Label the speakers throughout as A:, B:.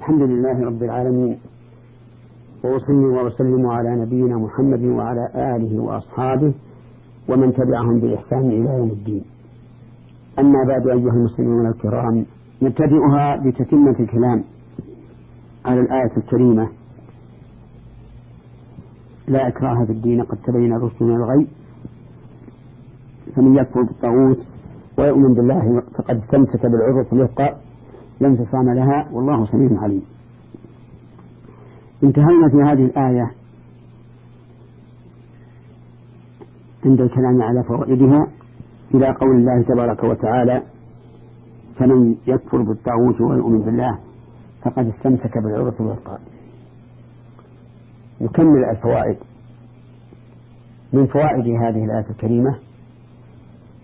A: الحمد لله رب العالمين وأصلي وأسلم على نبينا محمد وعلى آله وأصحابه ومن تبعهم بإحسان إلى يوم الدين أما بعد أيها المسلمون الكرام نبتدئها بتتمة الكلام على الآية الكريمة لا إكراه في الدين قد تبين الرشد من الغي فمن يكفر بالطاغوت ويؤمن بالله فقد استمسك بالعروة الوثقى لا انفصام لها والله سميع عليم انتهينا في هذه الآية عند الكلام على فوائدها إلى قول الله تبارك وتعالى فمن يكفر بالطاغوت ويؤمن بالله فقد استمسك بالعروة الوثقى نكمل الفوائد من فوائد هذه الآية الكريمة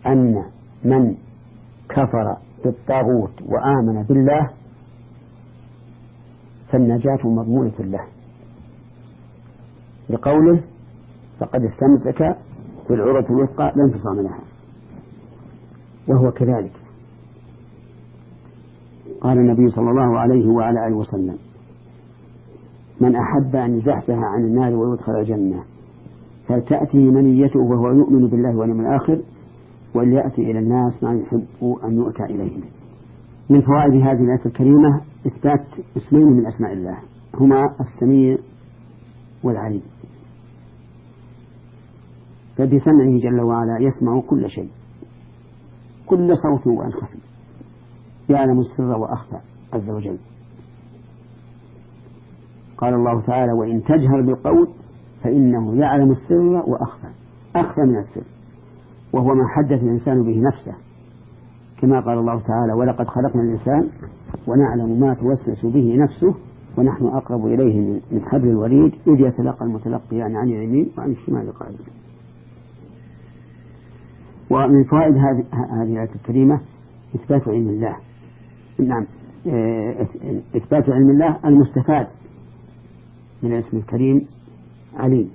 A: أن من كفر بالطاغوت وآمن بالله فالنجاة مضمونة له لقوله فقد استمسك بالعرة الوثقى لا انفصام لها وهو كذلك قال النبي صلى الله عليه وعلى آله وسلم من أحب أن يزحزح عن النار ويدخل الجنة فلتأتي منيته وهو يؤمن بالله واليوم الآخر وليأتي إلى الناس ما يحب أن يؤتى إليهم من فوائد هذه الآية الكريمة إثبات اسمين من أسماء الله هما السميع والعليم فبسمعه جل وعلا يسمع كل شيء كل صوت وأن خفي يعلم السر وأخفى عز وجل قال الله تعالى وإن تجهر بالقول فإنه يعلم السر وأخفى أخفى من السر وهو ما حدث الإنسان به نفسه كما قال الله تعالى ولقد خلقنا الإنسان ونعلم ما توسوس به نفسه ونحن أقرب إليه من حبل الوريد إذ يتلقى المتلقيان يعني عن اليمين وعن الشمال قائل ومن فوائد هذه هذه الآية الكريمة إثبات علم الله نعم آه، إثبات علم الله المستفاد من الاسم الكريم عليم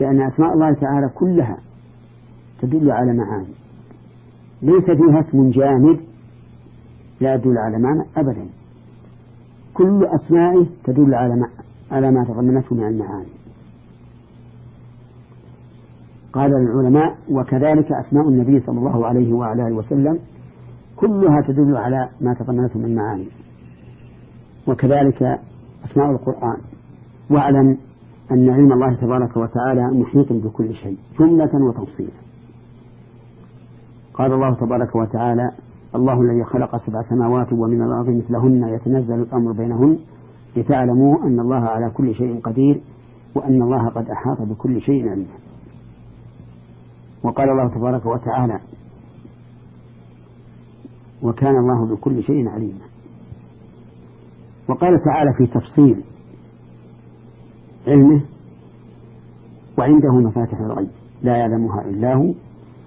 A: لأن أسماء الله تعالى كلها تدل على معاني ليس فيها اسم جامد لا يدل على معنى أبدا كل أسمائه تدل على ما على ما تضمنته من المعاني قال العلماء وكذلك أسماء النبي صلى الله عليه وعلى آله وسلم كلها تدل على ما تضمنته من معاني وكذلك أسماء القرآن واعلم أن علم الله تبارك وتعالى محيط بكل شيء جملة وتفصيلا قال الله تبارك وتعالى الله الذي خلق سبع سماوات ومن الأرض مثلهن يتنزل الأمر بينهن لتعلموا أن الله على كل شيء قدير وأن الله قد أحاط بكل شيء علما وقال الله تبارك وتعالى وكان الله بكل شيء عليما وقال تعالى في تفصيل علمه وعنده مفاتح الغيب لا يعلمها إلا هو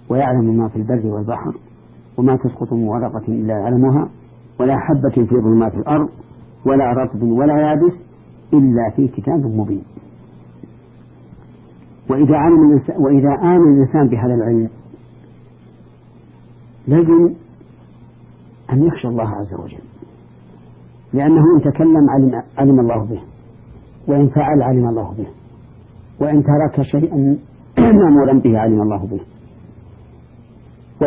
A: ويعلم ما في البر والبحر وما تسقط من ورقة إلا يعلمها ولا حبة في ظلمات الأرض ولا رطب ولا يابس إلا في كتاب مبين وإذا علم وإذا آمن الإنسان بهذا العلم لازم أن يخشى الله عز وجل لأنه إن تكلم علم, علم الله به وإن فعل علم الله به وإن ترك شيئا مأمورا به علم الله به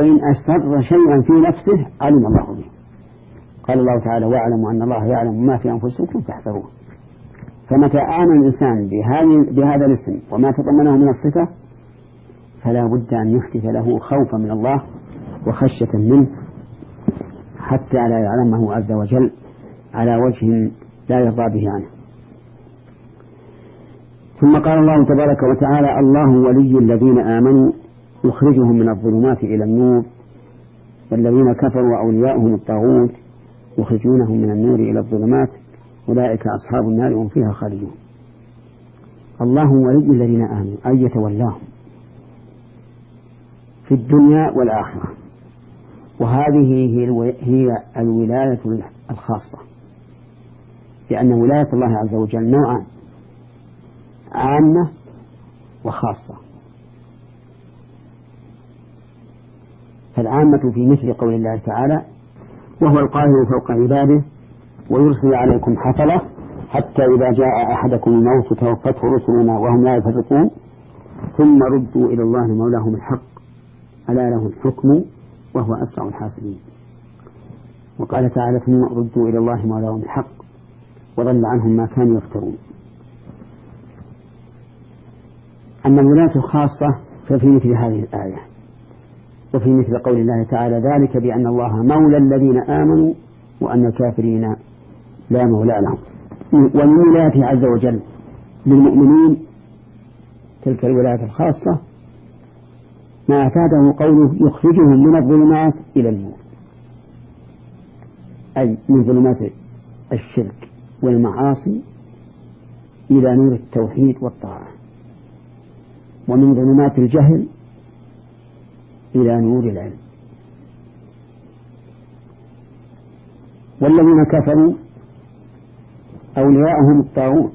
A: فإن أسر شيئا في نفسه علم الله به قال الله تعالى واعلموا أن الله يعلم ما في أنفسكم فاحذروه فمتى آمن الإنسان بهذا الاسم وما تضمنه من الصفة فلا بد أن يحدث له خوفا من الله وخشية منه حتى لا يعلمه عز وجل على وجه لا يرضى به عنه ثم قال الله تبارك وتعالى الله ولي الذين آمنوا يخرجهم من الظلمات إلى النور والذين كفروا أولياؤهم الطاغوت يخرجونهم من النور إلى الظلمات أولئك أصحاب النار هم فيها خالدون الله ولي الذين آمنوا أن يتولاهم في الدنيا والآخرة وهذه هي الولاية الخاصة لأن ولاية الله عز وجل نوعان عامة وخاصة فالعامة في مثل قول الله تعالى وهو القاهر فوق عباده ويرسل عليكم حفلة حتى إذا جاء أحدكم الموت توفته رسلنا وهم لا يفرقون ثم ردوا إلى الله مولاهم الحق ألا له الحكم وهو أسرع الحاسبين وقال تعالى ثم ردوا إلى الله مولاهم الحق وضل عنهم ما كانوا يفترون أما الولاة الخاصة ففي مثل هذه الآية وفي مثل قول الله تعالى ذلك بأن الله مولى الذين آمنوا وأن الكافرين لا مولى لهم ومن ولايته عز وجل للمؤمنين تلك الولاية الخاصة ما أفاده قوله يخرجهم من الظلمات إلى النور أي من ظلمات الشرك والمعاصي إلى نور التوحيد والطاعة ومن ظلمات الجهل إلى نور العلم والذين كفروا أولياءهم الطاغوت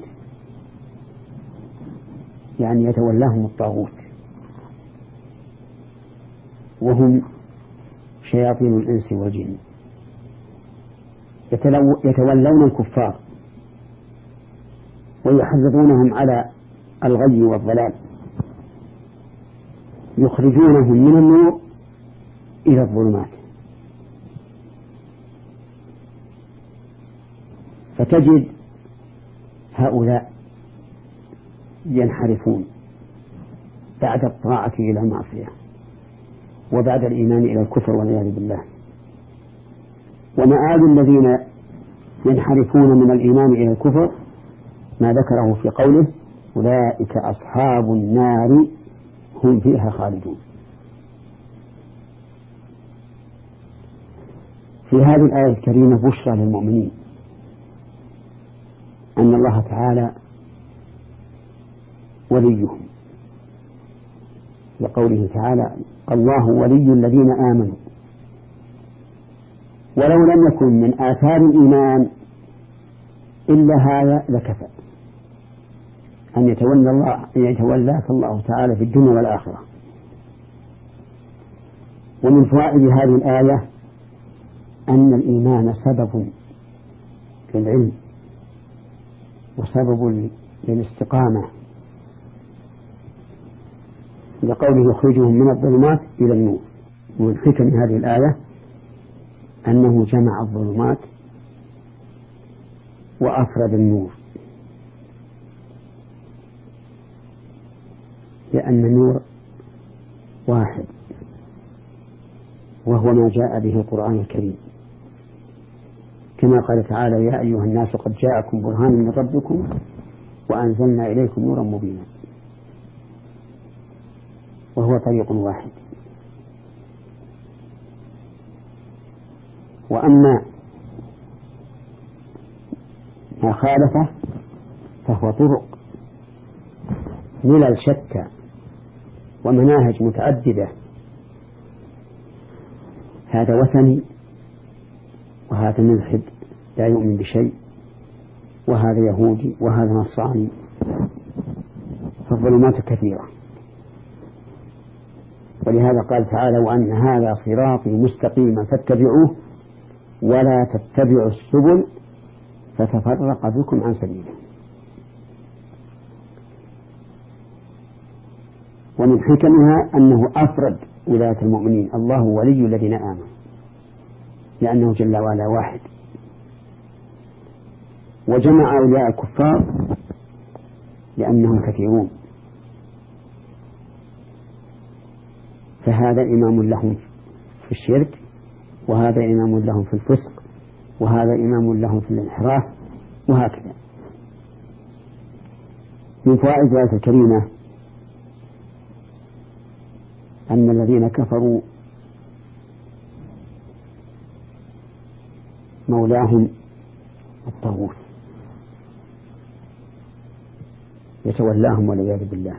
A: يعني يتولاهم الطاغوت وهم شياطين الإنس والجن يتولون الكفار ويحرضونهم على الغي والضلال يخرجونهم من النور إلى الظلمات فتجد هؤلاء ينحرفون بعد الطاعة إلى المعصية وبعد الإيمان إلى الكفر والعياذ بالله ومآل الذين ينحرفون من الإيمان إلى الكفر ما ذكره في قوله أولئك أصحاب النار هم فيها خالدون في هذه الآية الكريمة بشرى للمؤمنين أن الله تعالى وليهم لقوله تعالى الله ولي الذين آمنوا ولو لم يكن من آثار الإيمان إلا هذا لكفى أن يتولى الله أن يتولاك الله تعالى في الدنيا والآخرة ومن فوائد هذه الآية أن الإيمان سبب للعلم وسبب للاستقامة لقوله يخرجهم من الظلمات إلى النور ومن حكم هذه الآية أنه جمع الظلمات وأفرد النور بأن النور واحد وهو ما جاء به القرآن الكريم كما قال تعالى يا أيها الناس قد جاءكم برهان من ربكم وأنزلنا إليكم نورا مبينا وهو طريق واحد وأما ما خالفه فهو طرق ملل شتى ومناهج متعددة هذا وثني وهذا ملحد لا يؤمن بشيء وهذا يهودي وهذا نصراني فالظلمات كثيرة ولهذا قال تعالى وأن هذا صراطي مستقيما فاتبعوه ولا تتبعوا السبل فتفرق بكم عن سبيله ومن حكمها أنه أفرد ولاية المؤمنين الله ولي الذين آمنوا لأنه جل وعلا واحد وجمع أولياء الكفار لأنهم كثيرون فهذا إمام لهم في الشرك وهذا إمام لهم في الفسق وهذا إمام لهم في الانحراف وهكذا من فوائد الآية الكريمة أن الذين كفروا مولاهم الطاغوت يتولاهم والعياذ بالله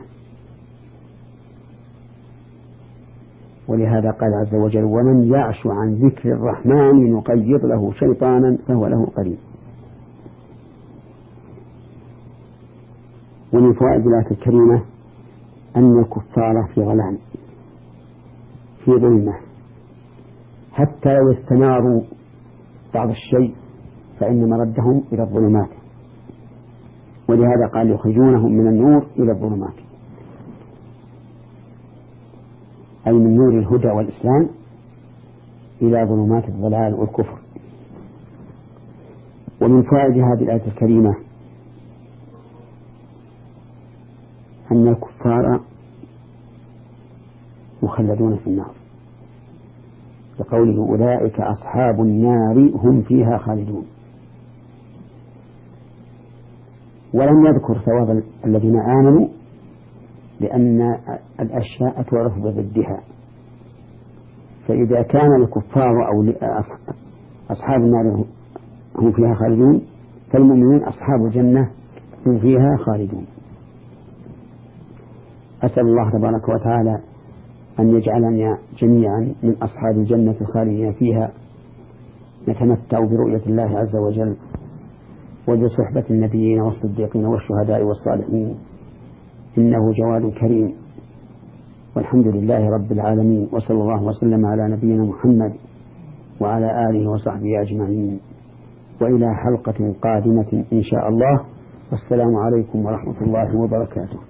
A: ولهذا قال عز وجل ومن يعش عن ذكر الرحمن نقيض له شيطانا فهو له قريب ومن فوائد الآية الكريمة أن الكفار في غلام في ظلمة حتى لو استناروا بعض الشيء فإن مردهم إلى الظلمات ولهذا قال يخرجونهم من النور إلى الظلمات أي من نور الهدى والإسلام إلى ظلمات الضلال والكفر ومن فائدة هذه الآية الكريمة أن الكفار مخلدون في النار بقوله أولئك أصحاب النار هم فيها خالدون ولم يذكر ثواب الذين آمنوا لأن الأشياء تعرف بضدها فإذا كان الكفار أو أصحاب النار هم فيها خالدون فالمؤمنون أصحاب الجنة هم فيها خالدون أسأل الله تبارك وتعالى أن يجعلنا جميعا من أصحاب الجنة خالدين فيها نتمتع برؤية الله عز وجل وبصحبة النبيين والصديقين والشهداء والصالحين إنه جواد كريم والحمد لله رب العالمين وصلى الله وسلم على نبينا محمد وعلى آله وصحبه أجمعين وإلى حلقة قادمة إن شاء الله والسلام عليكم ورحمة الله وبركاته